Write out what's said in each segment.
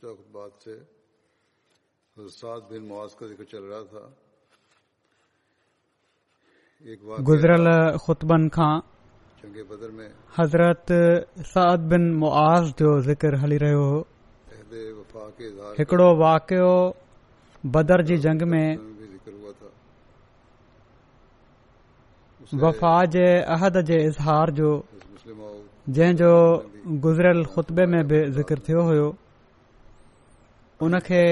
گزشتہ بات سے سات بن مواز کا ذکر چل رہا تھا گزرل خطبن خان چنگے بدر میں حضرت سعد بن معاذ جو ذکر ہلی رہے ہو ہکڑو واقعو بدر جی جنگ میں وفا جے عہد جے اظہار جو جن جو گزرل خطبے میں بھی ذکر تھو ہو उनखे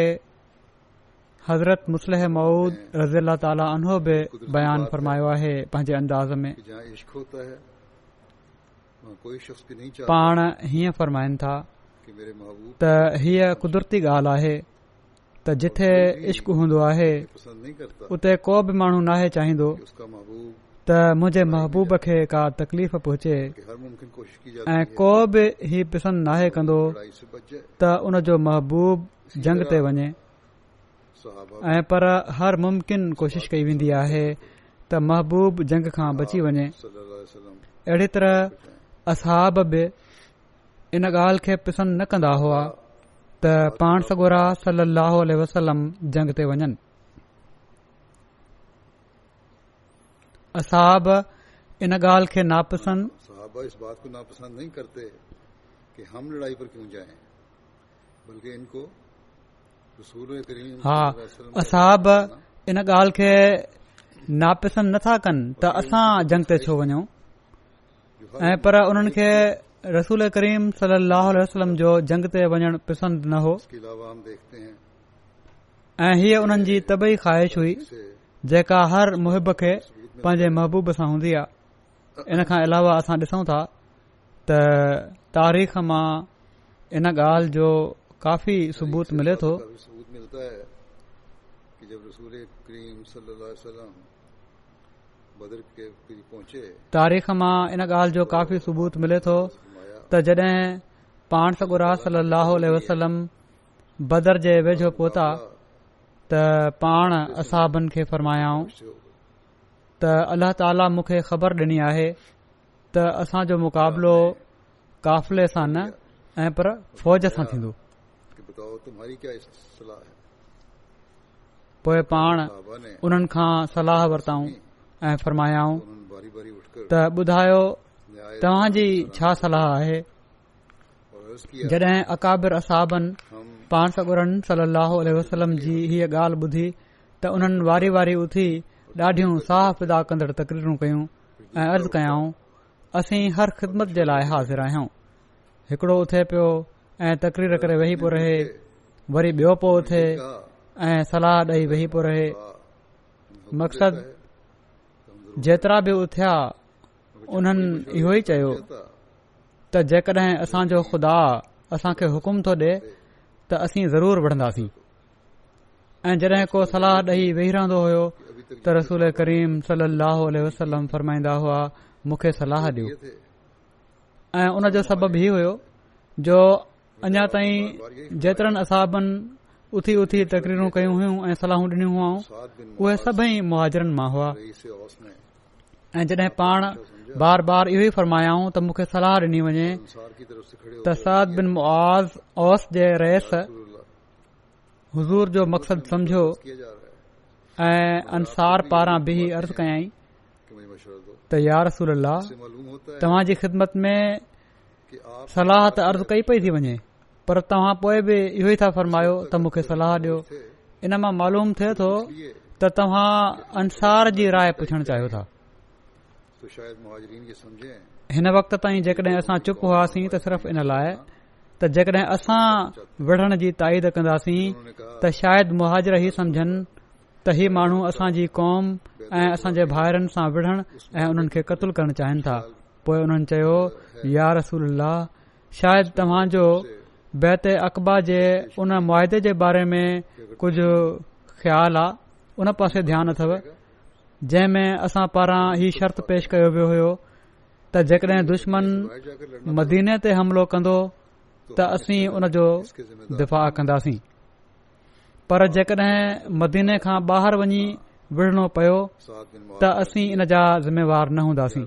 हज़रत मुसलह मूद रज़ील ताला अनो बि बयानु फरमायो आहे पंहिंजे अंदाज़ में पाण हीअं फरमाइनि ہی त हीअ कुदरती تا आहे त जिथे इश्क हूंदो आहे उते को बि ہے नाहे चाहींदो त मुंहिंजे महबूब खे का तकलीफ़ पहुचे ऐं को बि हीउ पसंदि کندو تا ان جو محبوب पर हर मुमकिन कोशिश कई वेंदी आहे त महबूब जंग तरह इन ॻाल्हि खे पाण सगोरा जंग ते वञनि हा असाब इन ॻाल्हि खे नापसंद नथा कनि त असां जंग ते छो वञऊं ऐं पर उन्हनि खे रसूल करीम वसलम जो जंग ते वञणु पसंद न हो ऐं हीअ उन्हनि जी तबई ख़्वाहिश हुई जेका हर मुहिब खे पंहिंजे महबूब सां हूंदी आहे इन खां अलावा असां ॾिसूं था त तारीख़ मां इन ॻाल्हि जो काफ़ी सबूत मिले थो तारीख़ گال इन کافی जो काफ़ी सबूत मिले थो پان जॾहिं पाण صلی اللہ वसलम बदर के वेझो पहुता پوتا पाण پان اصحابن फरमायाऊं त अल्ला اللہ मूंखे ख़बर خبر आहे त असांजो काफ़िले مقابلو न पर फ़ौज सां थींदो पोइ पाण उन्हनि खां सलाह वरताऊं ऐं फरमायाऊं त ॿुधायो तव्हांजी छा सलाह आहे जॾहिं अकाबिर पाण वसलम जी हीअ ॻाल्हि ॿुधी त उन्हनि वारी वारी उथी ॾाढियूं साह पिदा कंदड़ तकरीरूं कयूं ऐं अर्ज़ कयाऊं असीं हर ख़िदमत जे लाइ हाज़िर आहियूं हिकिड़ो उथे पियो ऐं तकरीर करे वेही पियो रहे वरी ॿियो पोइ उथे ऐं सलाह ॾेई वेही पियो रहे मक़सदु जेतिरा बि उथिया उन्हनि इहो ई चयो त जेकॾहिं असांजो खुदा असां खे हुकुम थो ॾिए त असीं ज़रूर वठंदासीं ऐं जड॒हिं को सलाह ॾेई वेही रहंदो हो त रसूल करीम सली लह वसलम फरमाईंदा हुआ मूंखे सलाह ॾियो ऐं उन जो सबब ई हुयो जो अञा ताईं जेतरनि असाबनि उथी उथी तकरीरूं कयूं हुयूं ऐं सलाहूं ॾिनियूं हुयूं उहे सभई मुहाजरनि मां हुआ ऐं जॾहिं पाण बार बार इहो ई फरमायाऊं त मूंखे सलाह ॾिनी वञे तसाद बिन मुआज़ ओस जे रहस हज़ूर जो मक़सदु समझो ऐं अंसार पारां बिह अर्ज़ कयाई तयार रसूल तव्हां जी ख़िदमत में सलाह त अर्ज़ कई पई थी वञे पर तव्हां पोए बि इहो ई था फरमायो त मूंखे सलाह ॾियो इन मां मालूम थिए थो त तव्हां अंसार जी राय पुछणु चाहियो था हिन वक़्त ताईं जेकॾहिं असां चुप हुआसीं त सिर्फ़ इन लाइ त जेकॾहिं असां विढ़ण जी ताईद कंदासीं त शायदि मुहाजिर ई समुझनि त ही माण्हू असांजी कौम ऐं असांजे भाइरनि सां विढ़ण ऐं उन्हनि खे क़तलु करणु चाहिनि था पोइ उन्हनि चयो या रसूल शायदि तव्हां जो बैत अक़बा जे उन मुआदे जे बारे में कुझु ख़्याल आहे उन पासे ध्यानु अथव जंहिं में असां पारां ही शर्त पेश कयो वियो हो त जेकॾहिं दुश्मन मदीने ते हमिलो कंदो त असीं उन जो दिफ़ा कंदासीं पर जेकॾहिं मदीने खां ॿाहिरि वञी विढ़णो पयो त असीं इन जा जिम्मेवार न हूंदासीं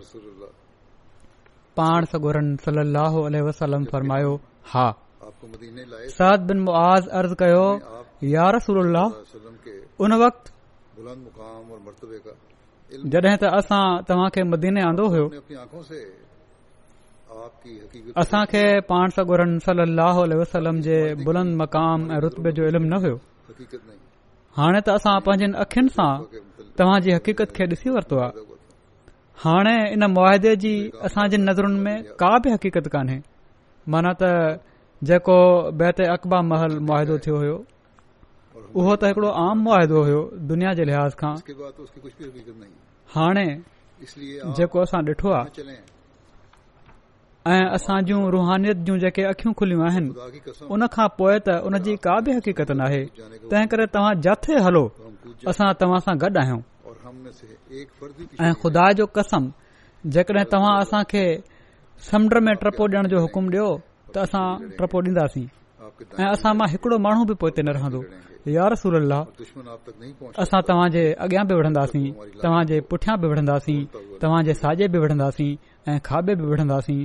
पाण सायो हाद बुआ कयो जॾहिं त असां तव्हांखे मदीने आंदो हो असांखे पाण सगुरन वसलम जे बुलंद रुतबे जो इल्मु न हुयो हाणे त असां पंहिंजनि अखियुनि सां तव्हां जी हक़ीक़त खे ॾिसी वरितो आहे हाणे इन मुआदे जी असांजे नज़रुनि में का बि हक़ीक़त कान्हे माना त जेको बैत अकबा महल मुआदो थियो हुयो उहो त हिकड़ो आम मुआदो हुयो दुनिया जे लिहाज़ खां हाणे जेको असां ॾिठो आहे ऐं असां जूं रुहानियत जूं जेके अखियूं खुलियूं आहिनि उन खां पोइ त उन जी का बि हक़ीक़त नाहे तंहिं करे तव्हां जिथे हलो असां तव्हां सां गॾु आहियूं ऐं ख़ुदा जो कसम जेकॾहिं तव्हां असांखे समुंड में ट्रपो ॾियण जो हुकुम ॾियो त असां ट्रपो ॾींदासीं ऐं असां मां हिकिड़ो माण्हू बि पोइ असां तव्हांजे अॻियां बि वढदासीं तव्हांजे पुठियां बि वठंदासीं तव्हांजे साॼे बि वढंदासीं ऐं खाॿे बि वठंदासीं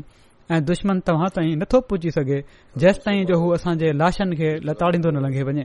ऐं दुश्मन तव्हां ताईं नथो पुछी सघे जेसि ताईं जो हू असांजे लाशनि खे लताड़ींदो न लंघे वञे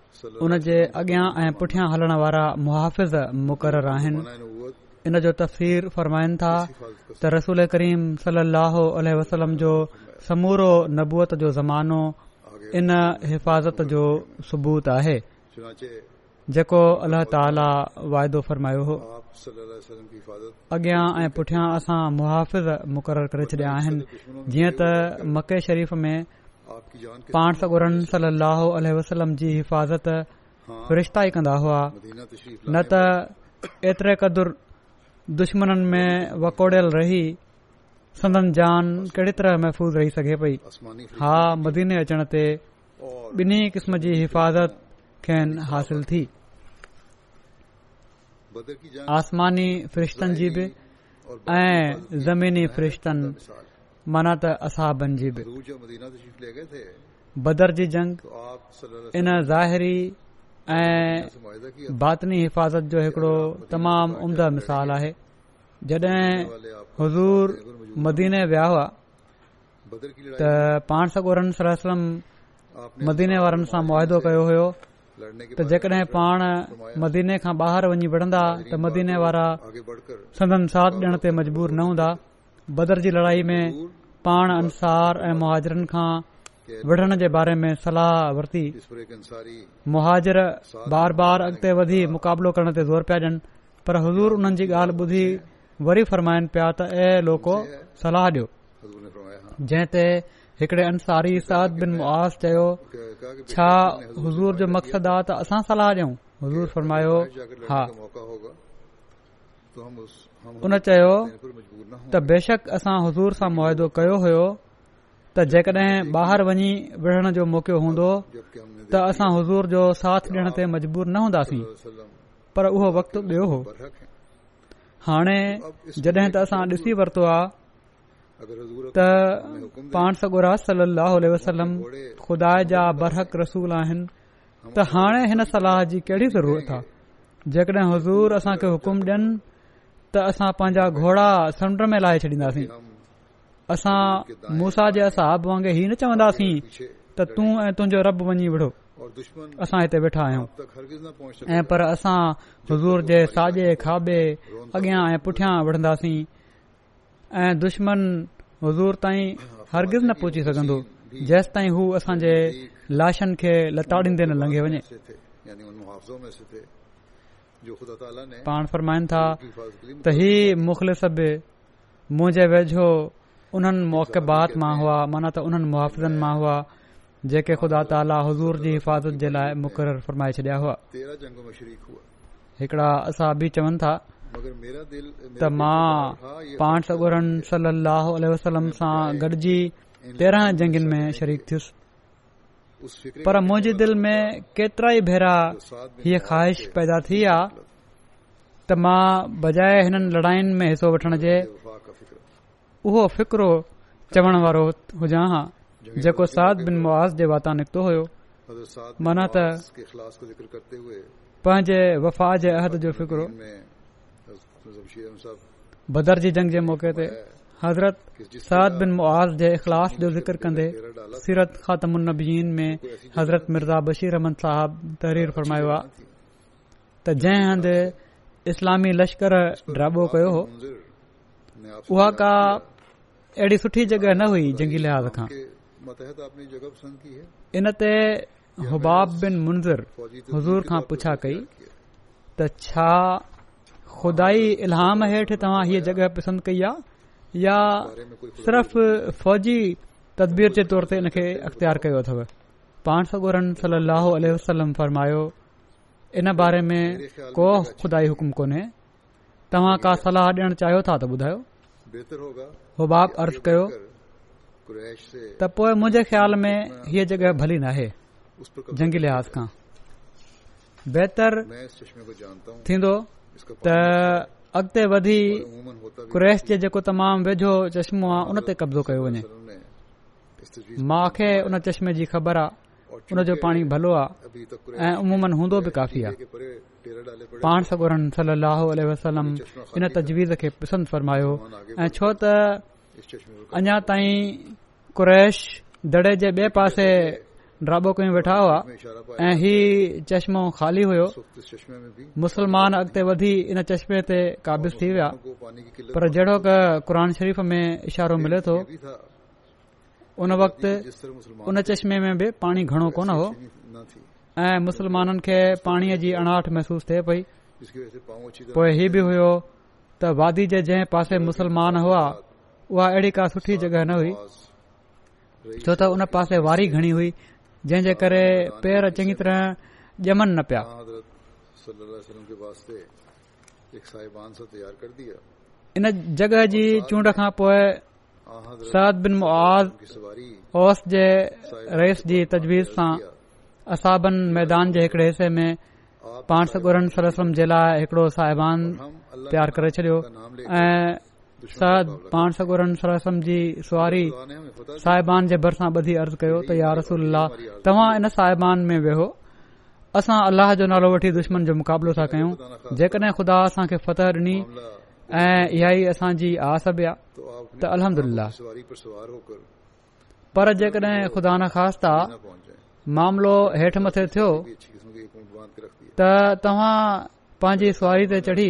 उन जे अॻियां ऐं पुठियां हलण वारा मुहाफ़िज़ मुक़ररु आहिनि इन जो तफ़सीर फरमाइनि था त रसूल करीम सलाहु वसलम जो समूरो नबूअत जो ज़मानो इन हिफ़ाज़त जो सबूत आहे जेको अलाह ताला वाइदो फरमायो हो अॻियां ऐं पुठियां असां मुहाफ़िज़ मुक़ररु करे छॾिया आहिनि जीअं त मके शरीफ़ में पाण सगुरन सली अलसलम जी हिफ़ाज़त फ़रिश्ता ई कंदा हुआ न त एतिरे क़दुरु दुश्मन में वकोड़ियल रही सदन जान कहिड़ी तरह महफ़ूज़ रही सघे पई हा मदीने अचण ते ॿिन्ही क़िस्म जी हिफ़ाज़त खेनि हासिल थी आसमानी फ़रिश्तनि जी बि ऐं ज़मीनी फ़रिश्तनि माना त असहााबन जी बि बदर जी जंग इन ज़ाहिरी ऐं बातिनी हिफ़ाज़त जो हिकड़ो तमामु उमदा मिसाल आहे जड॒ हज़ूर मदीने विया हुआ त पाण सगोरम मदीने वारनि सां मुआदो कयो हो त जेकॾहिं पाण मदीने खां ॿाहिरि वञी विढ़ंदा त मदीने वारा सदन साथ ॾियण ते मजबूर न हूंदा बदर जी लड़ाई में पाण अंसार ऐं मुजरनि मुहाजर बार बार अॻिते वधी मुक़ाबलो करण ते ज़ोर पया ॾियनि पर हज़ूर उन्हनि जी ॻाल्हि ॿुधी वरी फरमाइनि पिया त लोको सलाह ॾियो जंहिं ते हिकिड़े चयो छा हज़ूर जो मक़सदु आहे त असां सलाह ॾियूं उन चयो त बेशक असां हज़ूर सां मुआदो कयो हुयो त जेकॾहिं ॿाहिरि वञी विढ़ण जो मौको हूंदो त असां हज़ूर जो साथ ॾियण ते मजबूर न हूंदासीं पर उहो वक़्तु ॿियो हो हाणे जॾहिं त असां ॾिसी वरितो आहे त पाण वसलम खुदा जा बरहक रसूल आहिनि त हाणे हिन सलाह जी कहिड़ी ज़रूरत आहे जेकॾहिं हज़ूर असांखे हुकुम ॾियनि त असां पांजा घोड़ा समुंड में लाहे छॾींदासीं असां मूसा जे साब वांगुरु ई न चवंदासीं त तूं ऐं तुंहिंजो रब वञी विढ़ो असां हिते वेठा आहियूं ऐं पर असां हज़ूर जे साॼे खाॿे अॻियां ऐं पुठियां विढ़ंदासीं ऐं दुश्मन हज़ूर ताईं हरगिज़ न पहुची सघंदो जेस ताईं हू असांजे लाशनि खे लताड़ींदे न लंघे वञे पाण फरमाइनि था त ही मुख़ल सभ जे वेझो उन्हनि मौक़बात मां हुआ माना त उन्हनि मुआफ़िज़नि मां हुआ जेके ख़ुदा ताला हज़ूर जी हिफ़ाज़त जे लाइ मुक़ररु फरमाए छॾिया हुआ हिकिड़ा असां बि चवनि था त मां पाण सगुरन सलाह वसलम सां गॾिजी तेरहं जंगनि में शरीक थियुसि पर मुंहिंजी दिलि में केतिरा ई भेरा हीअ ख़्वाहिश पैदा थी आहे त मां बजाए हिननि लड़ायुनि में हिसो वठण जे उहो फ़िक्रो चवण वारो हुजां हां जेको साध बिन मुआ जे वाता निकितो हुयो माना पंहिंजे वफ़ा जे अहद जो फिक्रो भदर जी जंग जे मौके ते हज़रत साद बिन मुआज़ जे इख़लाफ़ जो ज़िक्र कंदे सीरत ख़ातम ख़ात्मीन में हज़रत मिर्ज़ा बशीर अहमद साहब तहरीर फरमायो आहे त जंहिं हंद इस्लामी लश्कर ड्राबो कयो हो उहा का अहिड़ी सुठी जॻह न हुई जंगी लिहाज़ खां इन ते हुबाब बिन मुंज़र हज़ूर खां पुछा कई त छा खुदााई इलाम हेठि तव्हां हीअ जॻह पसंदि कई आहे सिर्फ़ फ़ौजी अख़्तियार कयो अथव पाण सगोरन सली अलरमायो इन बारे में को खुदा हुकुम कोन्हे तव्हां का सलाह ॾियण चाहियो था त ॿुधायो हो बाप अर्ज़ कयो त पोए मुंहिंजे ख़्याल में हीअ जॻहि भली नाहे जंगी लिहाज़ खां अॻिते वधी क्रैश जो जेको तमामु वेझो चश्मो आहे उन ते कब्ज़ो कयो वञे मूंखे उन चश्मे जी ख़बर आहे हुन जो पाणी भलो आहे ऐं उमूमन हूंदो बि काफ़ी आहे पाण वसलम इन तजवीज़ खे पसंदि फरमायो ऐं छो त अञा ताईं क्रैश दड़े जे ॿिए पासे ڈرابو कयूं वेठा हुआ ऐं ही चश्मो खाली हुयो मुसलमान अॻिते वधी हिन चश्मे ते क़ाबु थी विया पर जेड़ो करान शरीफ़ में इशारो मिले तो उन वक़्त चश्मे में बि पाणी घणो कोन हो ऐं मुसलमाननि खे पाणीअ जी अणाट महसूस थिए पई पोए हीउ बि हुयो त वादी जे जंहिं पासे मुसलमान हुआ उआ अहिड़ी का सुठी जॻहि न हुई छो त उन पासे वारी घणी हुई जंहिंजे करे पेर चङी तरह ॼमनि न पिया इन जॻह जी चूंड खां पोइ सिन मुआ औस जे रेस जी तजवीज़ सां असाबन मैदान जे हिकड़े हिसे में पाण सगोर सरम जे लाइ हिकड़ो साहिबान तयार करे छॾियो ऐं सद पाण सगुर जी सुवारी साहिबान जे भर सां ॿधी अर्ज़ कयो त या रसूल तव्हां इन साहिबान में वेहो असां अलाह जो नालो वठी दुश्मन जो मुक़ाबलो था कयूं जेकॾहिं ख़ुदा असां खे फतह ॾिनी ऐं इहा ई असांजी आस बि आलमदिला पर जेकॾहिं खुदा न ख़ासि त मामिलो हेठि मथे थियो त तव्हां पंहिंजी स्वारी ते चढ़ी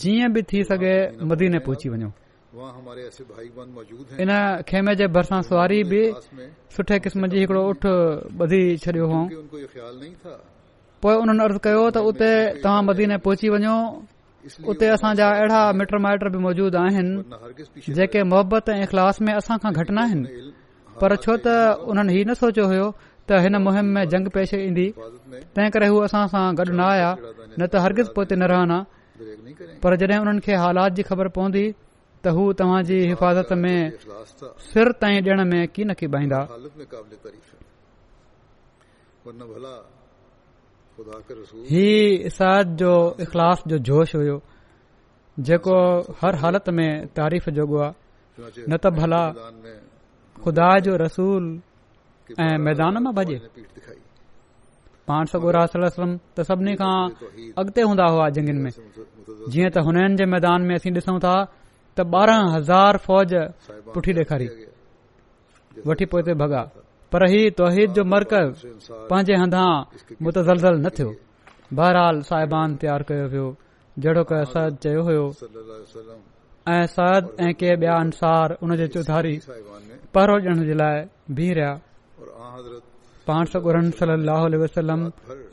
जीअं बि थी सघे मदीने पहुची वञो इन खेमे जे भरिसां सुवारी बि सुठे क़िस्म जी हिकड़ो उठ बधी छॾियो हो उन्हनि अर्ज़ कयो त उते तव्हां मदीने पहुची वञो उते असांजा अहिड़ा मिट माइट बि मौजूद आहिनि जेके मुहबत ऐं इख़लास में असां खां घटि न आहिनि पर छो त हुननि ही न सोचियो हो त हिन मुहिम में जंग पेश ईंदी तंहिं करे हू असां सां गॾु न आया न त हरगिज़ पोइ न रहना पर जॾहिं हुननि खे हालात जी ख़बर पवंदी त हू तव्हांजी हिफ़ाज़त में सिर ताई ॾियण में की न की बाईंदा ही साद जो इख़लाफ़ जोश हुयो जेको हर हालत में तारीफ़ जॻो आहे न त भला खुदा जो रसूल ऐं मैदान मां भॼे पाण सगोरम सभिनी खां अॻिते हूंदा हुआ जंग में जीअं त हुननि जे मैदान में बहराल सबान तयार कयो चौधारी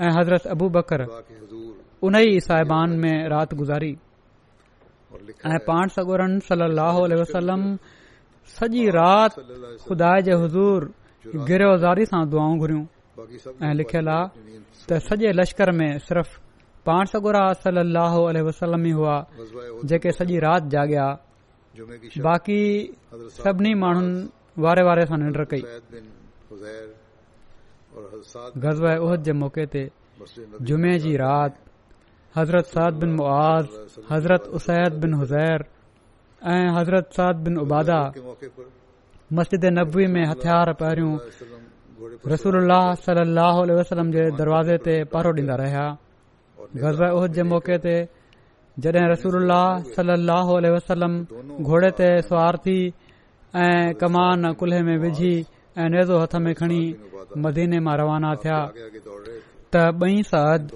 ऐं हज़रत अबू बकर उन ई साहिबान में राति गुज़ारी ऐं पाण सगोरनि सलो सॼी खुदा जे हज़ूर गिर आज़ारी सां दुआ घुरियूं ऐं लिखियल आहे त सॼे लश्कर में सिर्फ़ पाण सगुरा सलाहु हुआ जेके सॼी राति जाॻया बाक़ी सभिनी माण्हुनि वारे वारे सां निंड कईद जे मौके ते जुमे जी राति حضرت حضرت سعد بن بن معاذ हज़रत सद बिन मुआ हज़रत उसैदार दरवाज़े ते पारो डींदा रहिया गज़ जे मौक़े ते रसूल सलल वसलम घोड़े ते स्वार थी میں कमान कुल्हे खणी मदीने تھیا रवाना थिया त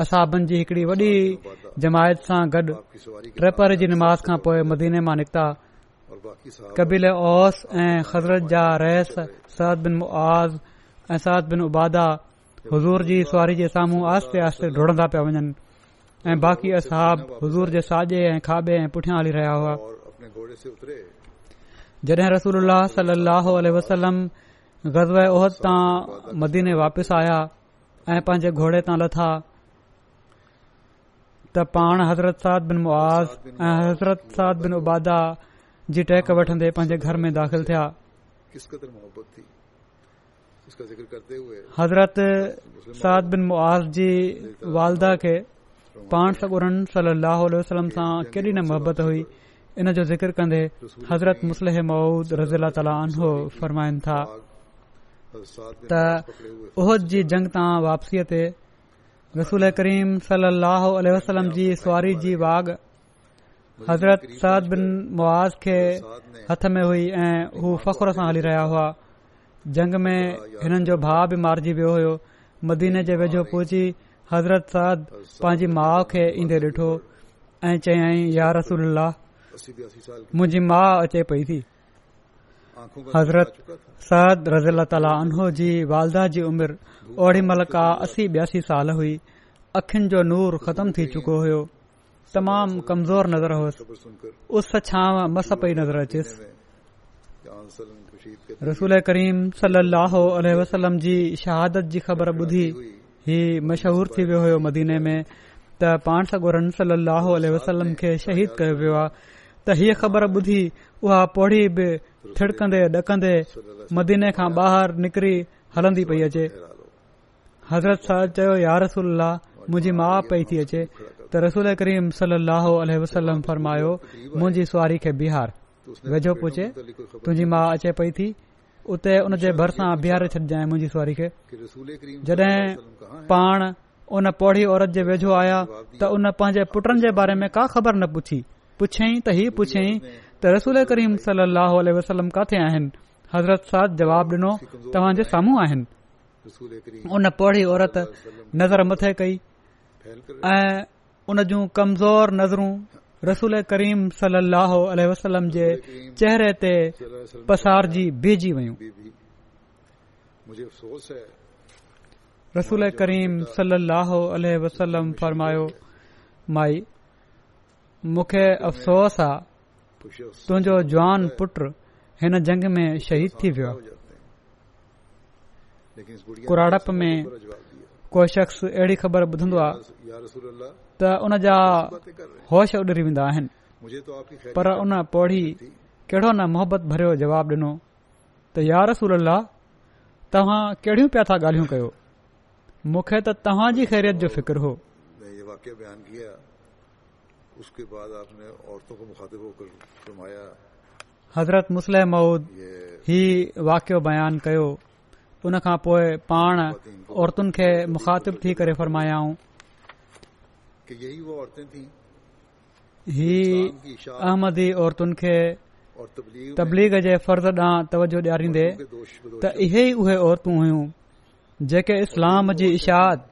असहाब जी हिकड़ी वॾी जमायत सां गॾु ट्रेपर जी नमाज़ खां पोइ मदीने मां निकिता कबील ओस ऐं ख़ज़रत जा रहस सद बिन मुआज़ ऐं सद बिन उबादा हज़ूर जी सुवारी जे साम्हूं आस्ते आस्ते डुड़ंदा पिया वञनि ऐं बाक़ी असहाब हज़ूर जे साॼे ऐं खाॿे ऐं पुठियां हली रहिया हुआ जड॒हिं रसूल सलाह वसलम गज़वद तां मदीने वापिसि आया ऐं पंहिंजे घोड़े तां लथा त पाण हज़रत साद बिन मुआज़ ऐं हज़रत साद बिन उबादा जी टहक वठंदे पंहिंजे घर में दाख़िल थिया हज़रत साद बिन मुआज़ जी वालदा खे पाण सगुरन सलाह सां केॾी न मोहबत हुई इन जो ज़िक्र कंदे हज़रत मुसल महुूद रज़ील तालो फरमाइनि था त उहद जी जंग तां वापसीअ ते रसूल करीम اللہ علیہ وسلم جی سواری جی हज़रत सद बिन मुआज़ معاذ हथ में हुई ہوئی हू فخر سے हली رہا हुआ जंग में हिननि जो भाउ बि मारिजी वियो हुयो मदीने जे वेझो पहुची हज़रत सद पंहिंजी माउ खे ईंदे ॾिठो ऐं یا رسول اللہ मुंहिंजी ماں अचे پئی थी हज़रत सज़ील्तनो जी वालदा जी उमिरि ओड़ी मल असी साल हुई अखियुनि जो नूर ख़तम थी चुको हुयो तमाम कमज़ोर नज़र हुयुसि उस छा अचेसि रसूल करीम सलाह वसलम जी शहादत जी ख़बर ॿुधी ही मशहूर थी वियो हो मदीने में त पाण सगोरन सलो वसलम खे शहीद कयो वियो आहे त हीअ ख़बर ॿुधी उहा पौड़ी बि थिड़कंदे ॾकंदे मदीने खां ॿाहिरि निकरी हलंदी पई अचे हज़रत साहब चयो यार रसूल मुंहिंजी माउ पेई थी अचे त रसूल करीम वसलम फरमायो मुंहिंजी सुवारी खे बिहार वेझो पुछे तुंहिंजी माउ अचे पई थी उते उन जे भरिसां बिहारे छॾजांइ मुंहिंजी सुवारी खे जडे॒ पाण उन पौड़ी औरत जे वेझो आया त उन पंहिंजे पुटनि जे बारे में का ख़बर न पुछी पुछियईं त ही पुछियईं त रसूल करीम वसलम किथे आहिनि हज़रत सात जवाब ॾिनो तव्हांजे साम्हूं आहिनि कमज़ोर नज़रूं चेहरे ते पसारजी वयूं रसूल करीम वसलम फरमायो माई मूंखे अफ़सोस आहे तुंहिंजो जवान पुट हिन जंग में शहीद थी वियो आहे त उनजा होश उॾरी पर उन पौड़ी कहिड़ो न मोहबत भरियो जवाब डि॒नो त यार रसूल अल्लाह तव्हां कहिड़ियूं पिया था ॻाल्हियूं कयो मूंखे त तव्हांजी ख़ैरियत जो फ़िक्र हो حضرت हज़रत मुस्लह मूद ही वाकियो बयानु कयो उन खां पोइ पाण औरतुनि खे मुखातिब थी करे फरमायाऊं थी अहमदी औरतुनि کے तबलीग जे फर्ज़ ॾांहुं तवजो ॾियारींदे त इहे ई उहे औरतूं हुयूं जेके इस्लाम जी इशाद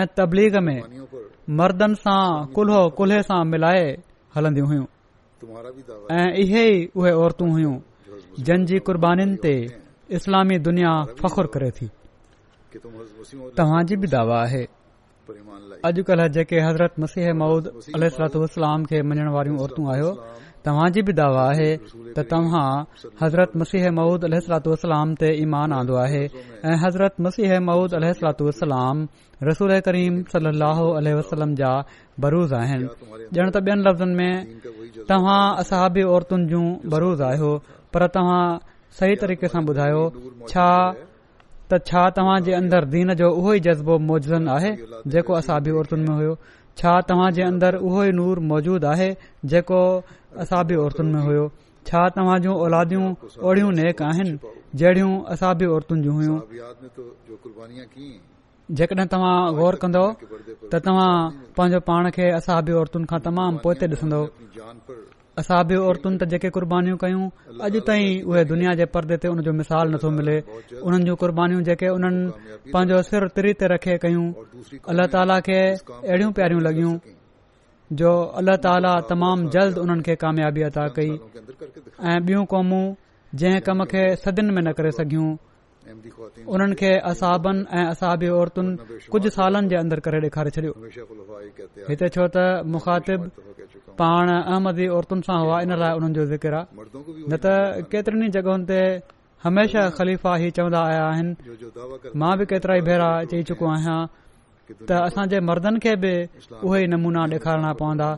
ऐं तबलीग में मर्दनि सां कुल्हो कुल्हे सां मिलाए हलंदियूं हुयूं ऐं इहे ई उहे औरतूं हुयूं जिन जी कुर्बानीनि ते इस्लामी दुनिया फ़ख्र करे थी तव्हांजी बि दावा आहे अॼुकल्ह जेके हज़रत मसीह मौद अल खे मञण वारियूं औरतूं आयो तव्हांजी बि दावा आहे त तव्हां हज़रत ते ईमान आंदो आहे ऐं हज़रत मु तव्हां असाबी औरतुनि जूं बरूज़ आहियो पर तव्हां सही तरीक़े सां ॿुधायो छा त छा तव्हां जे अंदरि दीन जो उहो जज़्बो मौजन आहे जेको असाबी औरतुनि में हुयो छा तव्हां जे अंदरि उहो ई नूर मौजूदु आहे जेको असाबी औरतुनि में हुयो छा तव्हां जूं औलादियूं ओड़ियूं नेक आहिनि जहिड़ियूं औरतुनि जूं हुयूं जेकॾहिं तव्हां गौर कंदो त तव्हां पंहिंजो पाण खे असाबी औरतुनि खां तमामु पोते ॾिसंदव असां बि औरतुनि ते जेके क़ुर्बानीूं कयूं अॼु ताईं उहे दुनिया जे परदे ते उनजो मिसाल नथो मिले उन्हनि जूं क़ुर्बानीूं जेके उन्हनि पंहिंजो सिर तिरी ते रखे कयूं अल्ला ताला खे अहिड़ियूं प्यारियूं लॻियूं जो अल्ला ताला तमामु जल्द उन्हनि खे कामयाबी अदा कई ऐं बियूं कौमूं जंहिं कम खे सदियुनि में न करे सघियूं उन्हनि खे असाबनि ऐं असाबी औरतुनि कुझु सालनि जे अंदरि करे ॾेखारे छॾियो हिते छो त मुखातिब पाण अहमदी औरतुनि सां हुआ इन लाइ उन्हनि जो ज़िक्र आहे न त केतिरनि ई जॻहियुनि ते हमेशह ख़लीफ़ा ई चवंदा आया आहिनि मां बि केतिरा ई भेरा चई चुको आहियां त असांजे मर्दनि खे बि उहे ई नमूना ॾेखारणा पवंदा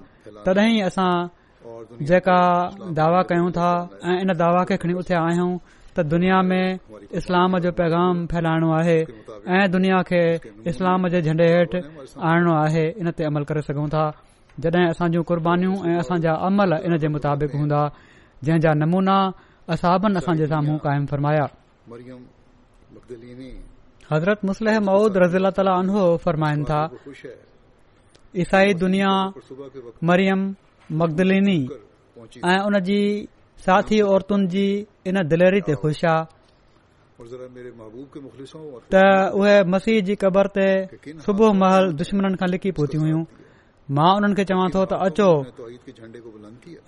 तॾहिं ई असां जेका दावा कयूं था ऐं इन दावा खे खणी उथिया आहियूं त दुनिया में इस्लाम जो पैगाम फैलाइणो आहे ऐं दुनिया खे इस्लाम जे झंडे हेठि आणणो आहे इन ते अमल करे सघूं था जॾहिं असां जूं कुर्बानीूं ऐं असांजा अमल इन जे मुताबिक़ हूंदा जंहिं जा नमूना असाबनि असांजे साम्हूं क़ाइमु फ़रमाया हज़रत मुस्लह मज़ील ताला अनो फरमाइनि था ईसाई दुनिया मरियम मकदलिनी ऐं उनजी साथी औरतुनि जी इन दिलेरी ते ख़ुशि आहे त उहे मसीह जी क़बर ते सुबुह महल दुश्मन खां लिकी पहुती हुयूं मां उन्हनि खे चवां थो त अचो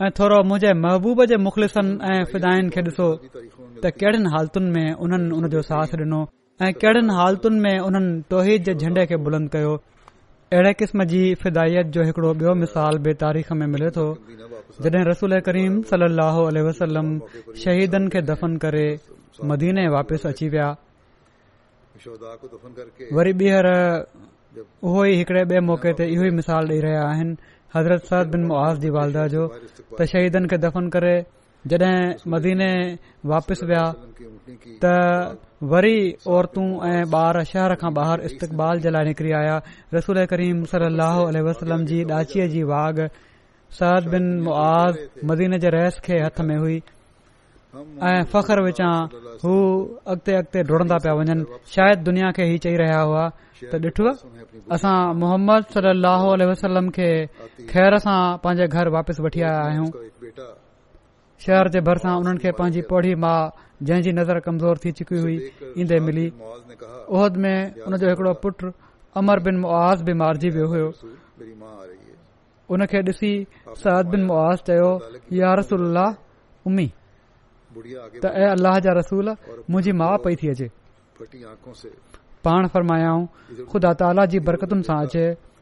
ऐं थोरो मुंहिंजे महबूब जे मुख़लिसनि ऐं फिदायुनि खे ॾिसो त कहिड़नि हालतुनि में उन्हनि हुन जो साथ डि॒नो ऐ कहिड़नि हालतुनि में उन्हनि तोहीद जे झंडे खे बुलंद कयो अहिड़े क़िस्म जी फिदायत जो हिकड़ो बियो मिसाल बि तारीख़ में मिले थो जॾहिं रसूल करीम सली अहलम शहीदनि खे दफ़न करे मदीने वापिसि अची विया वरी ॿीहर उहो ई हिकड़े ॿिए मौक़े ते इहो ई मिसाल ॾेई रहिया आहिनि हज़रत सर बिन मुआ जी वालदा जो त शहीदनि खे दफ़न करे जड॒हिं मदीने वापिसि विया त वरी औरतूं ऐं ॿार शहर खां ॿाहिरि इस्तक़बाल जे लाइ निकिरी आया रसूल करीम सलह वाचीअ जी रहस हथ में हुई ऐं फ़ख्रू अगि॒ अगि॒ते डुरंदा पिया वञनि शायदि दुनिया खे ही चई रहिया हुआ त ॾिठव असां मोहम्मद सलो वसलम खे खैर सां पांजे घर वापिस वठी आया आहियूं शहर जे भरिसां पांजी पोड़ी माउ نظر کمزور عمر بن जंहिंजी नज़र कमज़ोर थी चुकी हुई पुट अमर बिन मुह रसूल मुंहिंजी माउ पई थी अचे पाण फरमायाऊं خدا ताला जी बरकतुनि सां अचे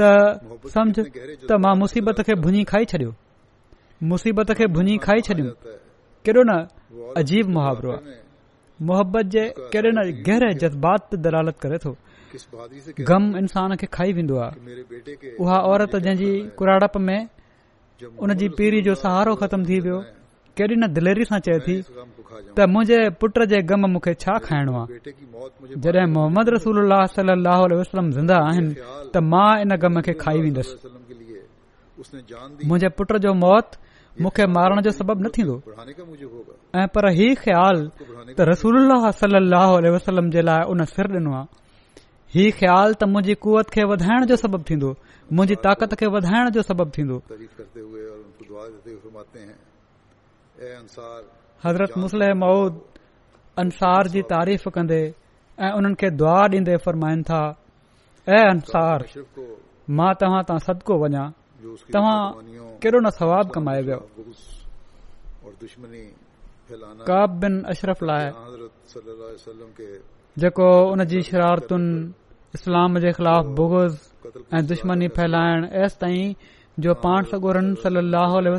त सम्झ त मां मुसीबत खे भुञी खाई छॾियो मुसीबत खे भुञी खाई छॾियो केॾो न अजीब मुहावरो आहे मुहबत जे केॾे न गहरे जज़्बात ते दलालत करे थो ग़म इंसान खे खाई वेंदो आरत जंहिंजी कुराड़प में उनजी पीढ़ी जो सहारो ख़तम थी वियो केॾी न दिली सां चए थी त मुंहिंजे पुट जे खाइणो आहे जॾहिं मोहम्मद रसूल ज़िंदा आहिनि त मां इन गम खे खाई वेंदसि मुंहिंजे पुट जो मौत मूंखे मारण जो सबबु न थींदो ऐं पर हीउ ख़्याल रसूल सलाह वसलम जे लाइ उन सिर डि॒नो आहे हीउ ख़्याल त मुंहिंजी कुवत खे वधाइण जो सबबु थींदो मुंहिंजी ताक़त खे वधाइण जो सबबु थींदो हज़रत मुसलह मऊद अंसार जी तारीफ़ कंदे ऐं उन्हनि खे दुआ ॾींदे फरमाइनि था अंसार मां तव्हां सां सदको वञा तव्हां कहिड़ो न सवाब कमाए वियो जेको उन जी शरारतुनि इस्लाम जे ख़िलाफ़ बुगज़ ऐं दुश्मनी फैलाइण एस ताईं जो पाण सगोर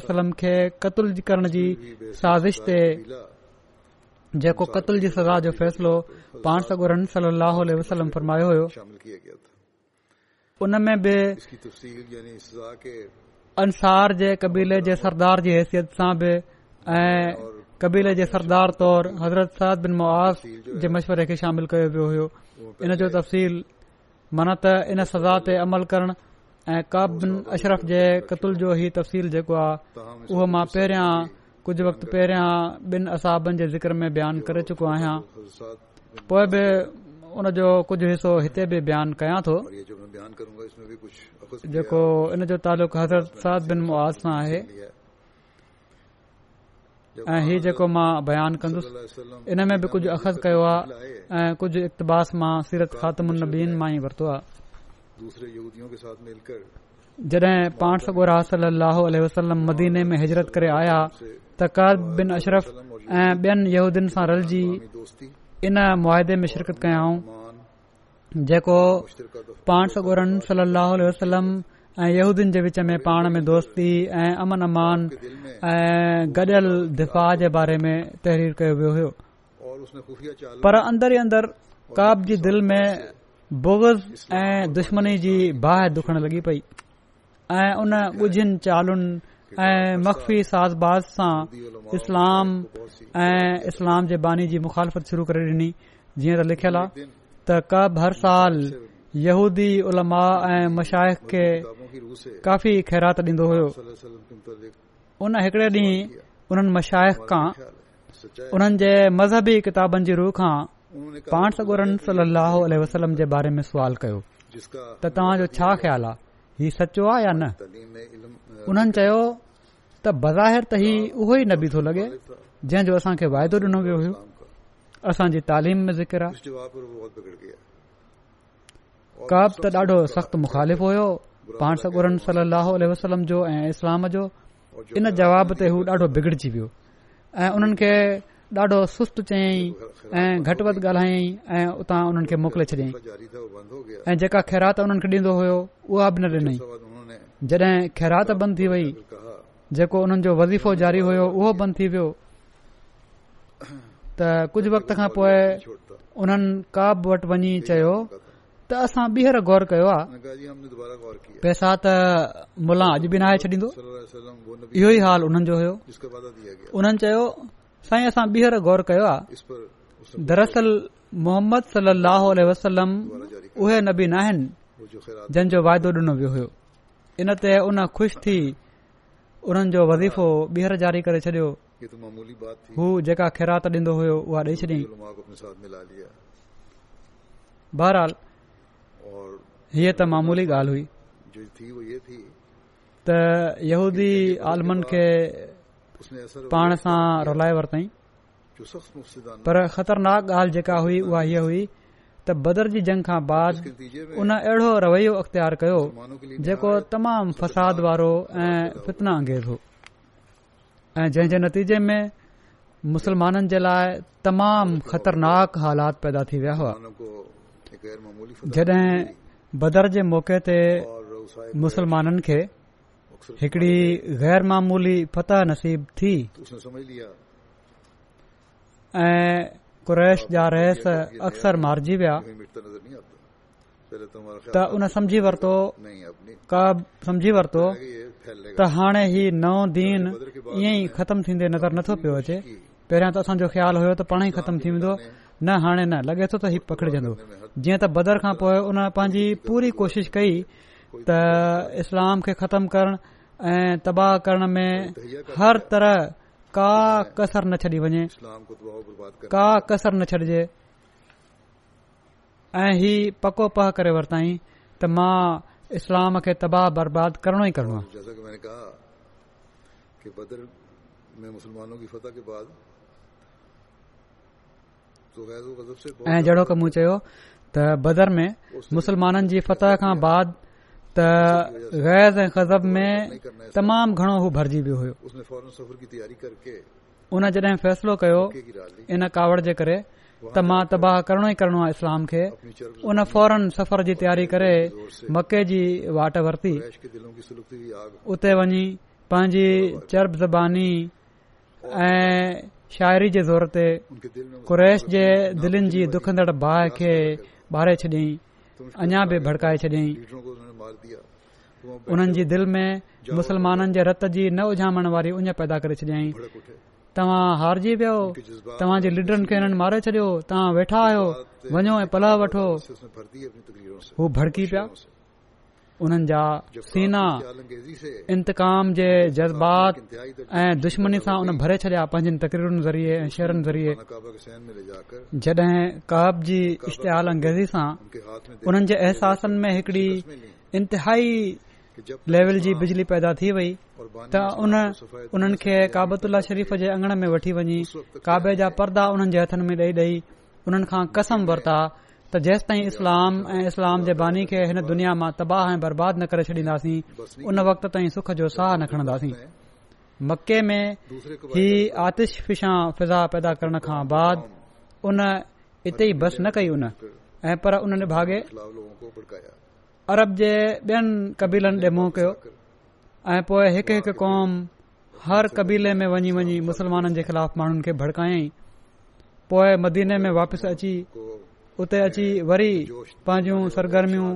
सलम खे करण जी साज़िश ते जेको जी सज़ा जो फैसलो पाणायो अंसार जे कबीले जे सरदार जी हैसियत सां बि ऐं कबीले जे सरदार तौर हज़रत साद बिन मुआस जे मशवरे खे शामिल कयो वियो हो इन जो तफ़सील मन त इन सज़ा ते अमल करण ऐं काब अशरफ जे कतुल जो ही तफ़सील जेको आहे उहो मां पहिरियां कुझ वक्त पहिरियां बिन असाब जे ज़िक्र में बयान करे चुको आहियां पोएं बि हुन जो कुझ हिसो हिते बि बयान कयां थो जेको इन जो तालुक तालुक़त मुआ सां आहे ऐं ही जेको मां बयान कन्दुसि इन में बि कुझ अखज़ कयो आहे ऐं कुझ इक़्तबास मां सीरत ख़ात्मुन बीन मां ई वरितो आहे دوسرے یہودیوں کے ساتھ مل کر جدیں پان سگورا صلی اللہ علیہ وسلم مدینے میں ہجرت کرے آیا تقاد بن اشرف بین یہودین سے رل جی ان معاہدے میں شرکت کیاں جو پان سگورن صلی اللہ علیہ وسلم یہودین کے وچ میں پان میں دوستی امن امان گڈل دفاع کے بارے میں تحریر کیا ہو پر اندر ہی اندر کاب جی دل میں बोगस ऐं दुश्मनी जी बाहि दुखण लॻी पेई ऐं उन ॻुझनि चालुनि ऐं मखफ़ी साज़बाज़ सां इस्लाम ऐं इस्लाम जे बानी जी मुखालफ़त शुरू करे डि॒नी जीअं त लिखियलु आहे त कब हर साल यहूदी उलमा ऐं मशाइख खे काफ़ी ख़ैरात डि॒नो हो उन हिकड़े ॾींहुं उन्हनि मशाइक़ खां उन्हनि जे मज़हबी किताबनि जी रूह खां पाणोर सगोरन कयो त त त त त त त त त छा ख़्याल आहे ही सचो आहे या न उन्हनि चयो त बज़ाहिर त हीउ उहो ई नबी थो लॻे जंहिंजो असांखे वाइदो डिनो वियो असांजी तालीम में ज़िकर आहे कब त ॾाढो सख़्तु मुखालिफ़न सलो वसलम जो ऐं इस्लाम जो इन जवाब ते हू ॾाढो बिगड़जी वियो ऐं उन्हनि खे ॾाढो सुस्तु चयाईं ऐं घटि वधि ॻाल्हाईं ऐं उतां उन्हनि खे मोकिले छॾियईं ऐं जेका खेरात उन्हनि खे ॾिनो हो उहा बि न ॾिनई जॾहिं खेरात बंदि थी वई जेको उन्हनि जो वज़ीफ़ो जारी हुयो उहो बंदि थी वियो त कुझ वक्त खां पोइ उन्हनि काब वटि वञी चयो त असां ॿीहर गौर कयो आहे पैसा त मुला अॼ बि न छॾींदो इहो ई हाल जो उन्हनि चयो साईं असां ॿीहर गौर कयो आहे दरसल मोहम्मद सलाहु उहे नबीन आहिनि जंहिंजो वायदो ॾिनो वियो हो इन ते उन ख़ुशि थी उन्हनि जो वज़ीफ़ो ॿीहर जारी करे छॾियो हू जेका बहरालीअ त मामूली आलमन खे पाण सां रे वरतई पर ख़तरनाक ॻाल्हि जेका हुई उहा हीअ हुई त बदर जी जंग खां बाद उन अहिड़ो रवैयो अख़्तियार कयो जेको तमामु फसाद वारो ऐं फितना अंगेज़ हो ऐं जंहिं जे नतीजे में मुसलमाननि जे लाइ तमामु ख़तरनाक हालात पैदा थी विया हुआ जॾहिं बदर जे मौक़े ते मुसलमाननि खे हिकड़ी मामूली फतह नसीब थी ऐं कुरैश जा रहस अक्सर मारिजी विया त हाणे ही नओ दीन ईअं ई ख़तम थींदे नज़र नथो पियो अचे पहिरियां त असांजो ख़्यालु हो त पाण ई ख़तम थी वेंदो न हाणे न लॻे थो त हीउ पकड़जंदो जीअं त बदर खां पोइ उन पंहिंजी पूरी कोशिश कई त इस्लाम खे ख़तम करण ऐं तबाह करण में हर तरह का कसर न छॾजे ऐं ही पको प करे वरिताई त मां इस्लाम खे तबाह बर्बाद करणो ई करणो आहे ऐं जहिड़ो क मूं चयो त बदर में मुस्लमाननि जी फतह खां बाद त गैस ऐं ख़ज़ब में तमामु घणो हू भरिजी वियो हो उन जॾहिं फैसलो कयो इन कावड़ जे करे त मां तबाह करणो ई करणो आहे इस्लाम खे उन फौरन सफ़र जी तयारी करे मके जी वाट वरिती उते वञी पंहिंजी चरब ज़बानी ऐं शाइरी जे ज़ोर ते कुरैश जे दिलनि जी दुखंदड़ भाहि खे बारे छॾियईं अञा बि भड़काए छॾियईं उन्हनि जी दिलि में मुसलमाननि जे रत जी न उझामण वारी उञ पैदा करे छॾियईं तव्हां हारिजी वियो तव्हां जे लीडरनि खे हुननि मारे छॾियो तव्हां वेठा आहियो वञो ऐं पला वठो हू भड़की पिया उन्हनि जा सीना इंतकाम जे जज़्बात ऐं दुश्मनी सां उन भरे छॾिया पंहिंजनि तकरीरुनि ज़रिए ऐं शेरनि ज़रिये जड॒हिं कहाब जी इश्तेहालंगेज़ी सां उन्हनि जे अहसासनि में हिकड़ी इंतिहाई लेवल जी बिजली पैदा थी वई त उन उन्हनि खे काबतुल शरीफ़ जे अंगण में वठी वञी काबे जा पर्दा उन्हनि जे हथनि में ॾई ॾई उन्हनि खां कसम वरिता त जेसि ताईं इस्लाम ऐं इस्लाम जे बानी खे हिन दुनिया मां तबाह ऐं बर्बाद न करे छडींदासीं उन वक़्त ताईं सुख जो साह न खणंदासीं मके में ही आतिश फिशा फिज़ा पैदा करण खां बाद उन इते ई बस न कई उन ऐ पर उन भाॻे अरब जे ॿियनि कबीलनि ॾे मुंहं कयो ऐं पोए हिकु हिकु कौम हर कबीले में वञी वञी मुस्लमाननि जे ख़िलाफ़ माण्हुनि खे भड़कायई मदीने में वापसि अची उते अची वरी पांजू सरगर्मियूं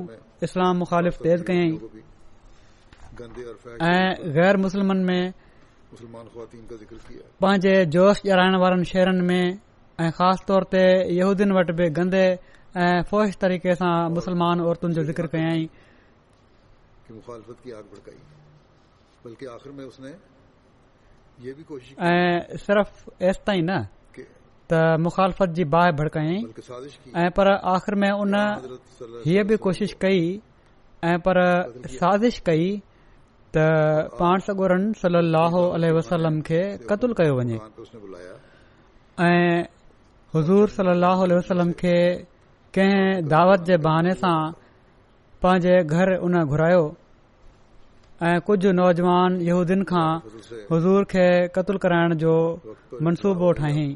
इस्लाम मुखालिफ़ तेज़ कयाई ऐं गैर मुस्लमन में पंहिंजे जोश जराइण वारनि शहरनि में ऐं ख़ासि तौर ते यहूदियुनि वटि बि गंदे ऐं फौहिश तरीक़े सां मुस्लमान औरतुनि जो ज़िक्र कयाई ऐं सिर्फ़ एस ताईं न त मुखालफ़त जी बाहि भड़काईं ऐं पर आख़िर में उन हीअ बि कोशिश कई ऐं पर साज़िश कई त पाण सगुरनि सलाहु वसलम खे क़तूल कयो वञे हज़ूर सलाहु आलह वसलम खे कंहिं दावत जे बहाने सां पंहिंजे घर उन घुरायो ऐं कुझु नौजवान यहूदीन खां हज़ूर खे कत्ल कराइण जो मनसूबो ठाही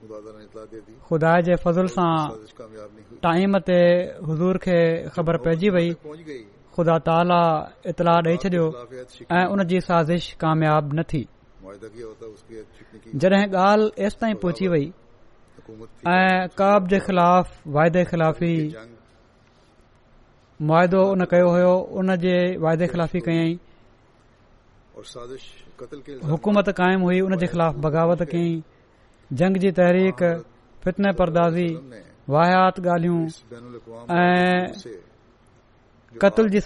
ख़ुदा जे टाइम ते हज़ूर खे ख़बर पेइजी वई ख़ुदा ताला इतलाह ॾेई छॾियो ऐं उन साज़िश कामयाब न थी जॾहिं ॻाल्हि एस ताईं पहुची वई ऐं काब जे ख़िलाफ़ वाइदे ख़िलाफ़ी मु उन जे वाइदे ख़िलाफ़ी कयई हुकूमत क़ाइमु हुई उन जे ख़िलाफ़ बग़ावत कयईं जंग जी तहरीक फितने परदाज़ी वाहियात ॻाल्हियूं ऐं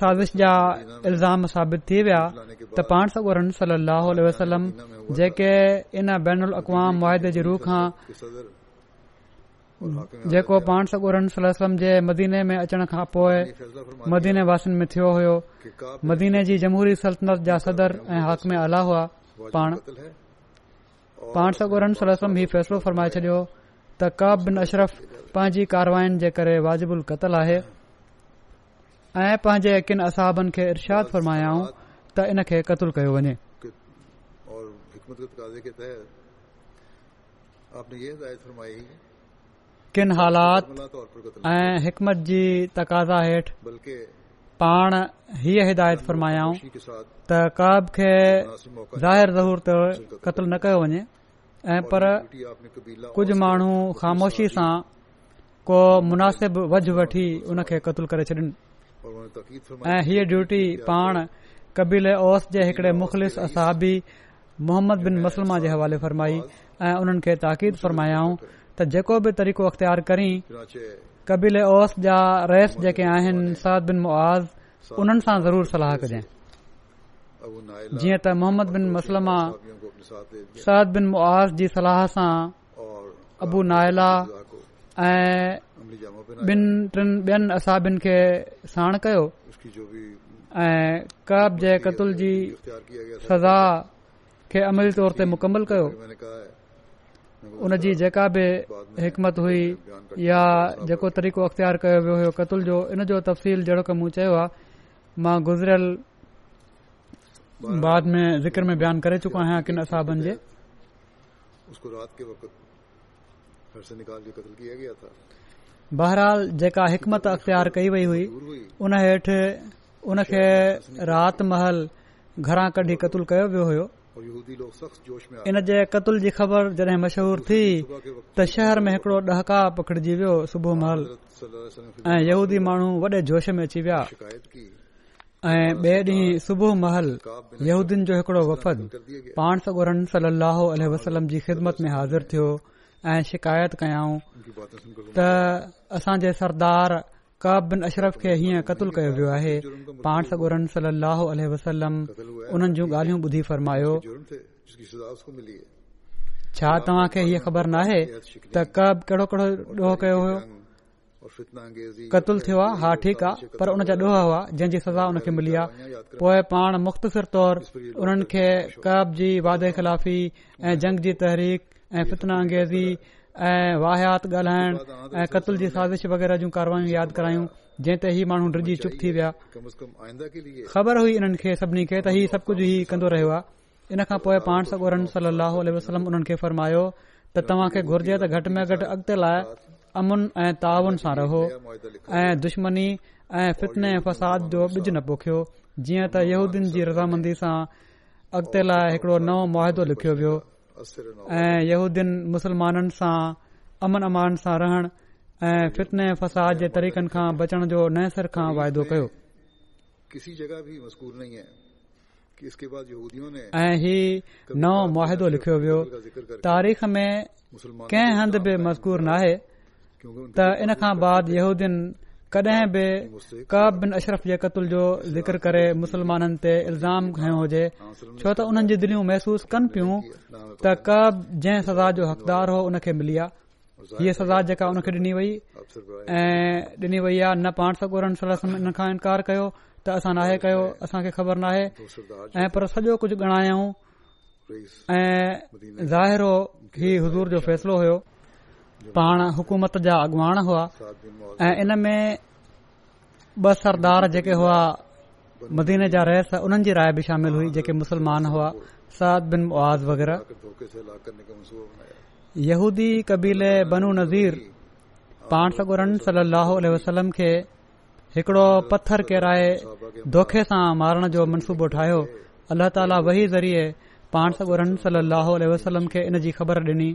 साज़िश जा इल्ज़ाम साबित थी विया त पाण वसलम जेके इन बैन बेनवाम वहिदे जे रूह खां जेको पान सगोरन सलम जे मदीने में अचण खां पोइ मदीने वासन में थियो हो मदीने जी जमहूरी सल्तनत जा सदर ऐं हक़म हुआ पाण पाण सलम ही फ़ैसलो फरमाए छॾियो त का बिन अशरफ पंहिंजी कारवायुनि जे करे वाजिबुल क़तल आहे ऐं पंहिंजे किन असाबनि खे इर्शाद फरमायाऊं त इनखे कतल कयो वञे ऐं हिकमत जी तक़ाज़ा हेठि पाण हीअ हिदायत फ़रमायाऊं त कब खे ज़ाहिर क़तलु न कयो वञे ऐं पर कुझ माण्हू ख़ामोशी सां को मुनासिब वझु वठी हुन खे क़तल करे छॾिन ऐं हीअ ड्यूटी पाण कबीले ओस जे हिकड़े मुख़लिस असाबी मोहम्मद बिन मुसलमा जे हवाले फ़रमाई ऐं उन्हनि खे ताक़ीद फ़रमायाऊं त जेको बि तरीक़ो अख़्तियार करी कबील ओस जा रइस जेके आहिनि साद बिन मुआज़ उन्हनि सां ज़रूर सलाह कजांइ जीअं त मोहम्मद बिन मसलमा साद बिन मुआज़ जी सलाह सां अबु नाहिला ऐं असाबनि खे साण कयो ऐं कब जे क़तल जी सज़ा खे अमली तौर ते मुकमल कयो जी जेका बि हिकमत हुई या जेको तरीक़ो अख्तियार कयो वियो हो क़तल जो इन जो तफ़सील जहिड़ो की मूं चयो आहे मां गुज़रियल बयानु करे चुको आहियां किन असाब बहराल जेका हिकमत अख़्तियार कई वई हुई उन हेठि हुन खे रातिमहल घरां कढी कतूल कयो वियो हो इन जे कतल जी ख़बर जॾहिं मशहूर थी त शहर में हिकड़ो ॾहका पकड़िजी वियो सुबुह महल ऐं यहूदी माण्हू वॾे जोश में अची विया ऐं ॿिए ॾींहुं सुबुह महल यूदी जो हिकिड़ो वफ़द पाण सगोरन सलाहु अल वसलम जी ख़िदमत में हाज़िर थियो ऐं शिकायत कयाऊं त असांजे सरदार काब बिन अशरफ खे हीअं क़तलु कयो वियो आहे ॿुधी फरमायो छा तव्हां खे हीअ ख़बर नाहे त कब केड़ो कहिड़ो ॾोह कयो हा ठीकु आहे पर उन जा ॾोह हुआ जंहिं सज़ा उन खे मिली आहे पोइ पाण मुख़्तसिर तौर उन्हनि खे कब जी वादे ख़िलाफ़ी ऐं जंग जी तहरीक ऐं फितना अंगेज़ी ऐं वाहयात ॻाल्हाइण ऐं क़तल जी साज़िश वगैरह जूं कार्यवायूं यादि करायूं जंहिं ते हीउ माण्हू ड्रिजी चुप थी विया ख़बर हुई इन्हनि खे सभिनी खे त हीउ सभु कुझ हीउ कंदो रहियो आहे इन खां पोइ पाण सगोर सली वसलम उन्हनि खे फरमायो त तव्हां खे घुर्जे त घटि में घटि अॻिते लाइ अमन ऐं तावन सां रहो ऐं दुश्मनी ऐं फितने ऐं फ़साद जो बिज न पोखियो जीअं त यहूदीन जी रज़ामंदी सां अॻिते लाइ हिकड़ो नओ लिखियो ऐं मुस्लमाननि सां अमन अमान सां रहण ऐं फितने फसाद जे तरीक़नि खां बचण जो नए सिर खां वाइदो कयो ऐं ही नओ मुआदो लिखियो वियो तारीख़ में कंहिं हंधि बि मज़कूर न आहे त इन खां बादन कॾहिं बि क बिन अशरफ जे क़तल जो ज़िक्र करे मुसलमाननि ते इल्ज़ाम खयो हुजे छो त उन्हनि जी दिलियूं महसूस कनि पियूं त कब जंहिं सज़ा जो हकदार हो उन खे मिली आहे हीअ सज़ा जेका हुन खे ॾिनी वई ऐं ॾिनी वई आहे न पाण सगोर हिन खां इनकार कयो त असां नाहे कयो असांखे ख़बर नाहे ऐं पर सॼो कुझु ॻणायूं ऐं ज़ाहिर हो हज़ूर जो फैसलो हो पाण हुकूमत जा अॻुवाण हुआ ऐं इन में ब सरदार जेके हुआ मदीने जा रहिस उन्हनि जी राय बि शामिल हुई जेके मुस्लमान हुआ सिन आग़ैर कबीले बनू नज़ीर पाण सगरन सलाहु वसलम खे हिकड़ो पथर किराए धोखे सां मारण जो मनसूबो ठाहियो अल्ला ताला वही ज़रिए पाण सगुरन सल वसलम खे इनजी ख़बर डि॒नी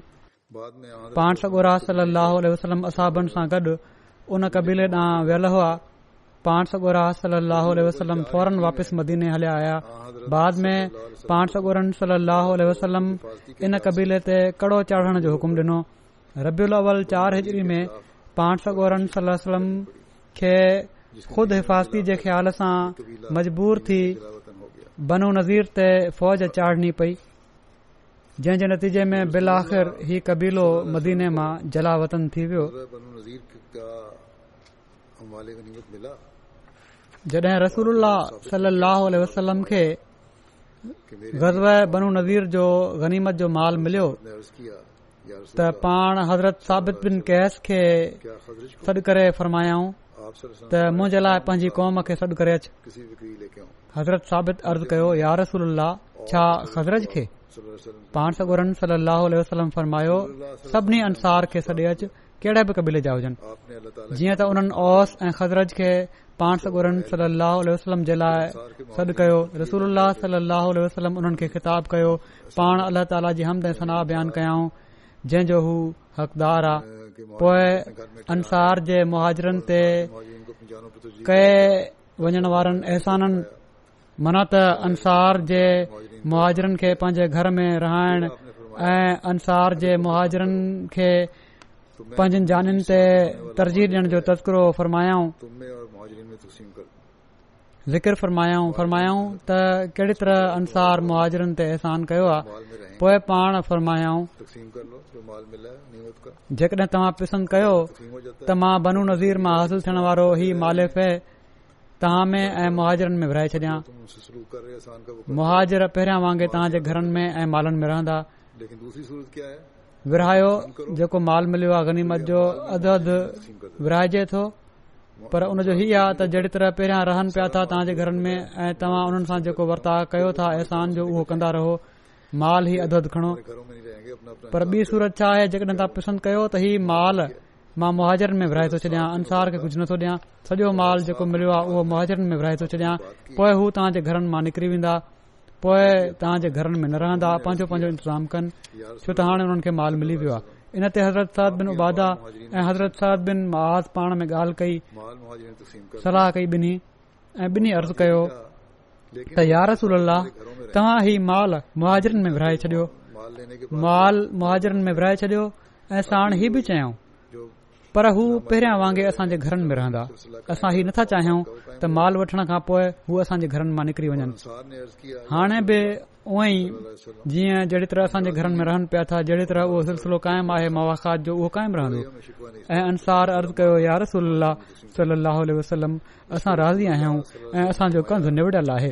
पाणस अलसलम सां गॾु उन कबीले ॾांहुं वियल हुआ पानसलम मदीने हलिया आया बाद में पाणस इन कबीले ते कड़ो चाढ़ण जो हुकुम ॾिनो रबियल अवल चार हिजरी में पाणसम खे ख़ुदि हिफ़ाज़ती जे ख़्याल सां मजबूर थी बनो नज़ीर ते फ़ौज चाढ़नी पई जंहिंजे नतीजे में बिल आख़िर ही कबीलो मदीने मां जलावतन थी वियो जॾहिं रसूल सलाह वसलम खे ग़ज़ बनू नज़ीर जो ग़नीमत जो माल मिलियो त पाण हज़रत साबित बिन कैस खे सॾु करे फ़र्मायाऊं त मुंहिंजे लाइ पंहिंजी क़ौम खे सॾु करे अचु हज़रत साबित अर्ज़ु कयो यार रसूल छा ख़ज़रत खे पाणन सल अंसार खे हुजनि जीअं त उन्हनि ओस ऐं ख़ज़र खे पाण सॾु कयो रसूल कयो पाण अलाह ताला जी हमद सलाह बयान कयाऊं जंहिंजो हू हक़दार आहे पोइजरनि ते के वञण वारनि अहसाननि माना त अंसार जे मुहाजरनि खे पंहिंजे घर में रहाइण ऐं अंसार जे मुहाजरनि खे पंहिंजनि जानि ते तरजीह ॾियण जो तस्करो फ़रमायाऊं फरमायाऊं फरमायाऊं त कहिड़ी तरह अंसार मुहाजरनि ते अहसान कयो आहे पोइ पाण फ़रमायाऊं जेकॾहिं तव्हां पसंदि कयो त मां बनू नज़ीर मां हासिल थियण वारो ई मालिफ़ तव्हां में ऐं मुजरनि में विराए छॾियां मुहाजर पहिरियां वांगे तव्हांजे घरनि में ऐं मालनि में रहंदा विरहायो जेको माल मिलियो आहे गनीमत जो अददु विरहाएजे थो पर जो ही आहे त जहिड़ी तरह पहिरियां रहनि पिया था तव्हांजे घरनि में ऐं तव्हां उन्हनि सां जेको वर्ता कयो था अहसान जो उहो कंदा रहो माल ई अददु खणो पर ॿी सूरत छा आहे जेकॾहिं तव्हां पसंद कयो त माल मां मुहाजिरनि में विरिहाए थो छॾियां अंसार खे कुझ नथो ॾियां सॼो माल जेको मिलियो आहे उहो मुहाजरनि में विरिहाए थो छॾियां पोइ हू तव्हांजे घरनि मां निकिरी वेंदा पोएं तव्हां जे घर में न रहंदा पांजो पांजो इंतज़ाम कनि छो त हाणे हुनखे माल मिली वियो आहे इन ते हज़रत बिन उबादा ऐं हज़रत साहिद बिन पाण में ॻाल्हि कई सलाह कई बिनी ऐं बिनी अर्ज़ कयो त यार रसूल तव्हां ही माल मुहाजिरनि में विराए छॾियो माल मुहाजरनि में विरिहाए छॾियो ऐ साण ही बि चयऊं पर हू पहिरियां वांगुरु असांजे घरनि में रहंदा असां हीउ नथा चाहियूं त माल वठण खां पोइ हू असांजे घरनि मां निकिरी वञनि हाणे बि ई जीअं जहिड़ी तरह असांजे घरनि में रहनि पिया था जहिड़ी तरह उहो सिलसिलो क़ाइमु आहे मवाख़ात जो उहो क़ाइमु रहंदो ऐं अंसार कयो यार सलाह वसलम असां राज़ी आहियूं ऐं असांजो कंध निविड़ियल आहे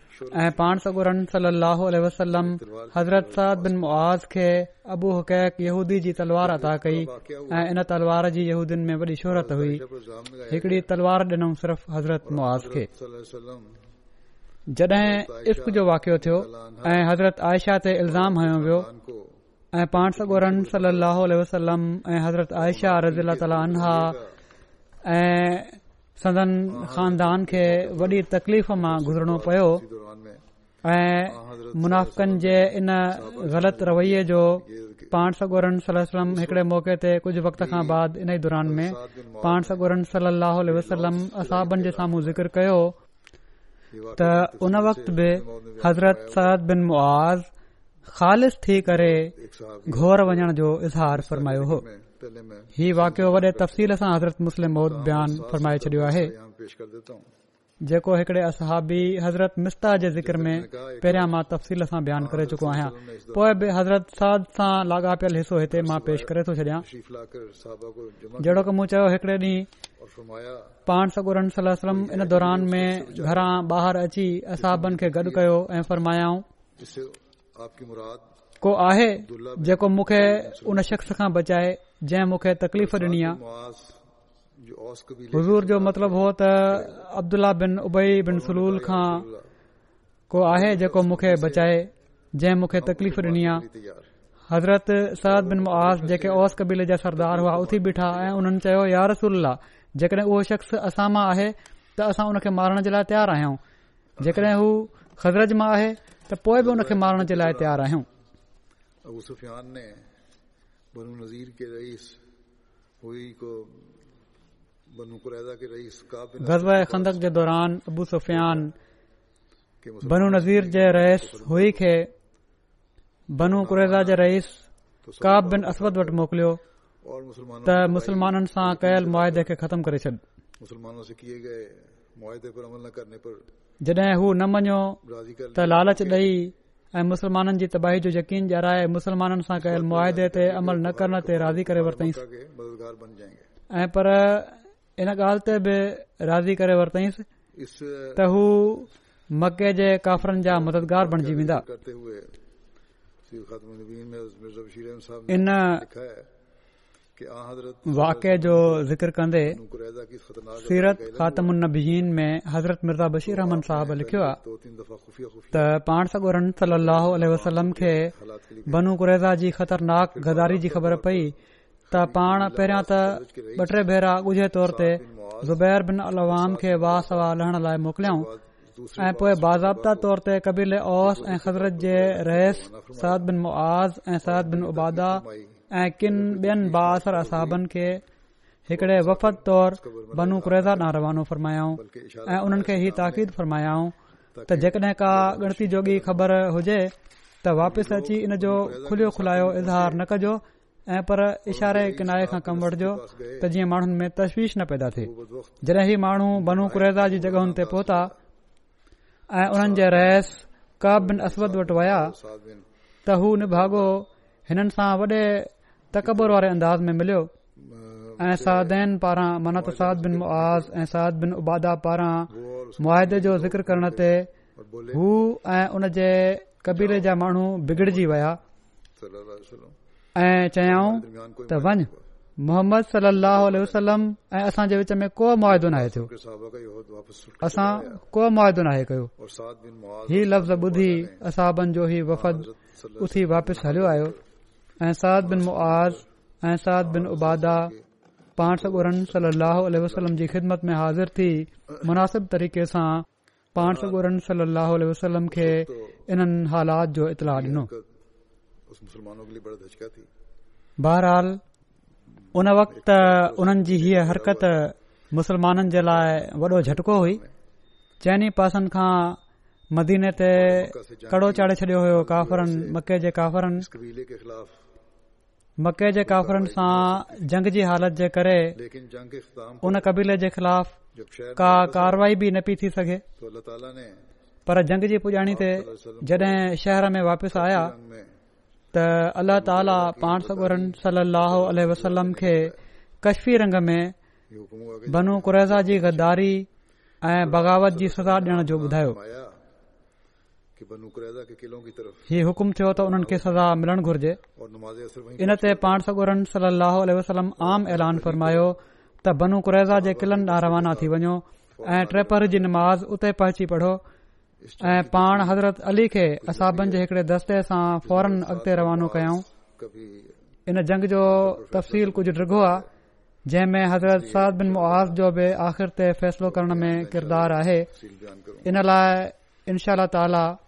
ऐं पाण सगोर सल अहो वसल हज़रत खे अबू हकूदी जी तलवार अदा कई ऐं इन तलवार जीहरत हुई तलवार ॾिनऊं सिर्फ़ हज़रत मुआज़ खे जड॒ इश्क जो वाकियो थियो ऐं हज़रत आयशा ते इल्ज़ाम हयो वियो ऐं पाण सगोर सल अहो वसलम ऐं हज़रत आयशा रज़ील ताला ऐं सदन ख़ानदान منافقن वॾी तकलीफ़ غلط घुज़रो جو ऐं मुनाफ़नि जे इन ग़लति وسلم जो موقع सगोरमे मौक़े وقت कुझ वक्त खां बाद इन ई दौरान में पाण सगोरन وسلم اصحابن जे साम्हूं ज़िकर कयो त उन वक़्त बि हज़रत सरद बिन मुआज़ خالص थी करे घोर वञण जो इज़हार फरमायो हो ही वाकियो वॾे तफ़ील सां हज़रत मुस्लिम बयान फरमाए छॾियो आहे जेको हिकिड़े असहाबी हज़रत मिस्ता जे ज़िक्र में पहिरियां मां तफ़सील सां बयान करे चुको आहियां पोइ बि हज़रत साद सां लाॻापियल हिसो हिते मां पेश करे थो छॾियां जहिड़ो की मूं चयो हिकड़े ॾींहुं पाण सगुरम इन दौरान में घरां बाहिरि अची असहाबनि खे गॾु कयो کو फरमायाऊं जेको मूंखे ان شخص खां बचाए जंहिंखे तकलीफ़ ॾिनी हज़ूर जो मतिलब हो त अब्दुला को आहे जेको मूंखे बचाए जंहिं मूंखे तकलीफ़ ॾिनी हज़रत सिन जेके ओस कबीले जा सरदार हुआ उथी बीठा ऐं हुननि चयो यार रसूल जेकॾहिं उहो शख़्स असां मां आहे त असां उनखे मारण जे लाइ तयारु आहियूं जेकॾहिं हू ख़ज़रत मां आहे त पोए बि हुन खे मारण जे लाइ तयारु आयूं کے ختم کرے अबू مسلمانوں سے کیے گئے معاہدے پر عمل نہ کرنے پر छॾे ہو نہ منو मञियो لالچ लालची ऐं मुस्लमाननि जी तबाही जो यकीन जराए मुसलमाननि सां कयल मुआदे ते अमल न करण ते राज़ी करे वरितईंसि ऐं पर इन ॻाल्हि ते बि राज़ी करे वरतईंसि त हू मके जे काफरनि जा मददगार बणजी वेंदा वाके जो ज़िकिर कंदे सीरतीन लिखियो आहे त पाण खे ख़तरनाक गदारी जी ख़बर पई त पाण पहिरियों त ॿ टे भेरा ॻुझे तौर ते ज़ुबैर बिन अलवाम खे वाह सवा लहण लाइ मोकिलियऊं ऐं पोएं बाज़ाबता तौर ते कबील ओस ऐंत मुआ ऐं सद बिन उबादा ऐं किन ॿियनि बासर असर असाबनि खे हिकड़े वफ़द तौर बनू कुरेज़ा न रवानो फरमायाऊं ऐं उन्हनि खे ही ताक़ीद फरमायाऊं त जेकॾहिं का गणती जोगी ख़बर हुजे त वापसि अची इन जो खुलियो खुलायो इज़हार न कजो ऐं पर इशारे किनारे खां कमु वठजो त जीअं माण्हुनि में तशवीश न पैदा थिए जॾहिं ही माण्हू बनू कुरेज़ा जी जॻहनि ते पहुता ऐं हुननि जे रहस कब बिन असवद वटि विया त हू निभागो हिननि सां वॾे तकबर वारे अंदाज़ में मिलियो ऐं सदेन पारा मनत साद बिन मुआज़ ऐं साद बिन उबादा पारा मुआदे जो ज़िक्र करण ते हू ऐं उन जे कबीरे जा माण्हू बिगड़जी वया ऐं चयाऊं त वञ मोहम्मद सलाह ऐं असांजे विच में को मुआदो नाहे थियो असां को मुआदो नाहे कयो ही लफ़्ज़ ॿुधी असाबन जो ही वफ़द उथी वापिसि हलियो आयो ऐं सादिनुआज़ ऐं साद बिन उबादा पाण वसलम जी ख़िदमत में हाज़िर थी मुनासिब तरीक़े सां हालात जो इतलाह ॾिनो बहरहाल उन वक़्त जी हीअ हरकत मुसलमाननि जे लाइ वॾो झटको हुई चइनि पासनि खां मदीने ते कड़ो चाढ़े छडि॒यो हो काफ़रन मके जे काफ़रन मके जे काफ़रनि सां जंग जी हालत जे करे उन कबीले जे ख़िलाफ़ का कारवाई बि न पई थी सघे पर जंग जी पुॼाणी ते जॾहिं शहर में वापसि आया त अल्ला ताला पाण सबुरन सल अल वसलम खे कश्फी रंग में बनू कुरैज़ा जी गद्दारी ऐं बग़ावत जी सज़ा ॾियण जो ॿुधायो हुकुम थियो त उन्हनि खे सज़ा मिलणु घुर्जे इन ते पाण सगोरन सलम आम ऐलान फरमायो त बनू कुरैज़ा जे किलनि ॾांहुं रवाना थी वञो ऐं ट्रेपर जी नमाज़ उते पहुची पढ़ो ऐं پان حضرت अली खे असाबनि जे हिकड़े दस्ते सां فورن अॻिते रवानो कयऊं ان جنگ جو तफ़सील कुझु डिघो आहे जंहिं में हज़रत साद बिन मुआज़ जो बि आख़िर ते फैसलो करण में किरदारु आहे इन लाइ इनशा अल्ल त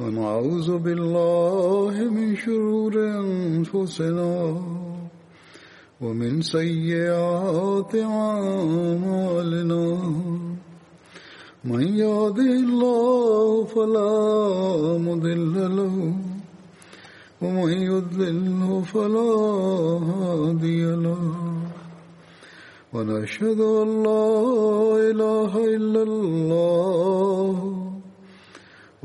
ونعوذ بالله من شرور أنفسنا ومن سيئات أعمالنا من يهده الله فلا مضل له ومن يضلله فلا هادي له ونشهد أن لا إله إلا الله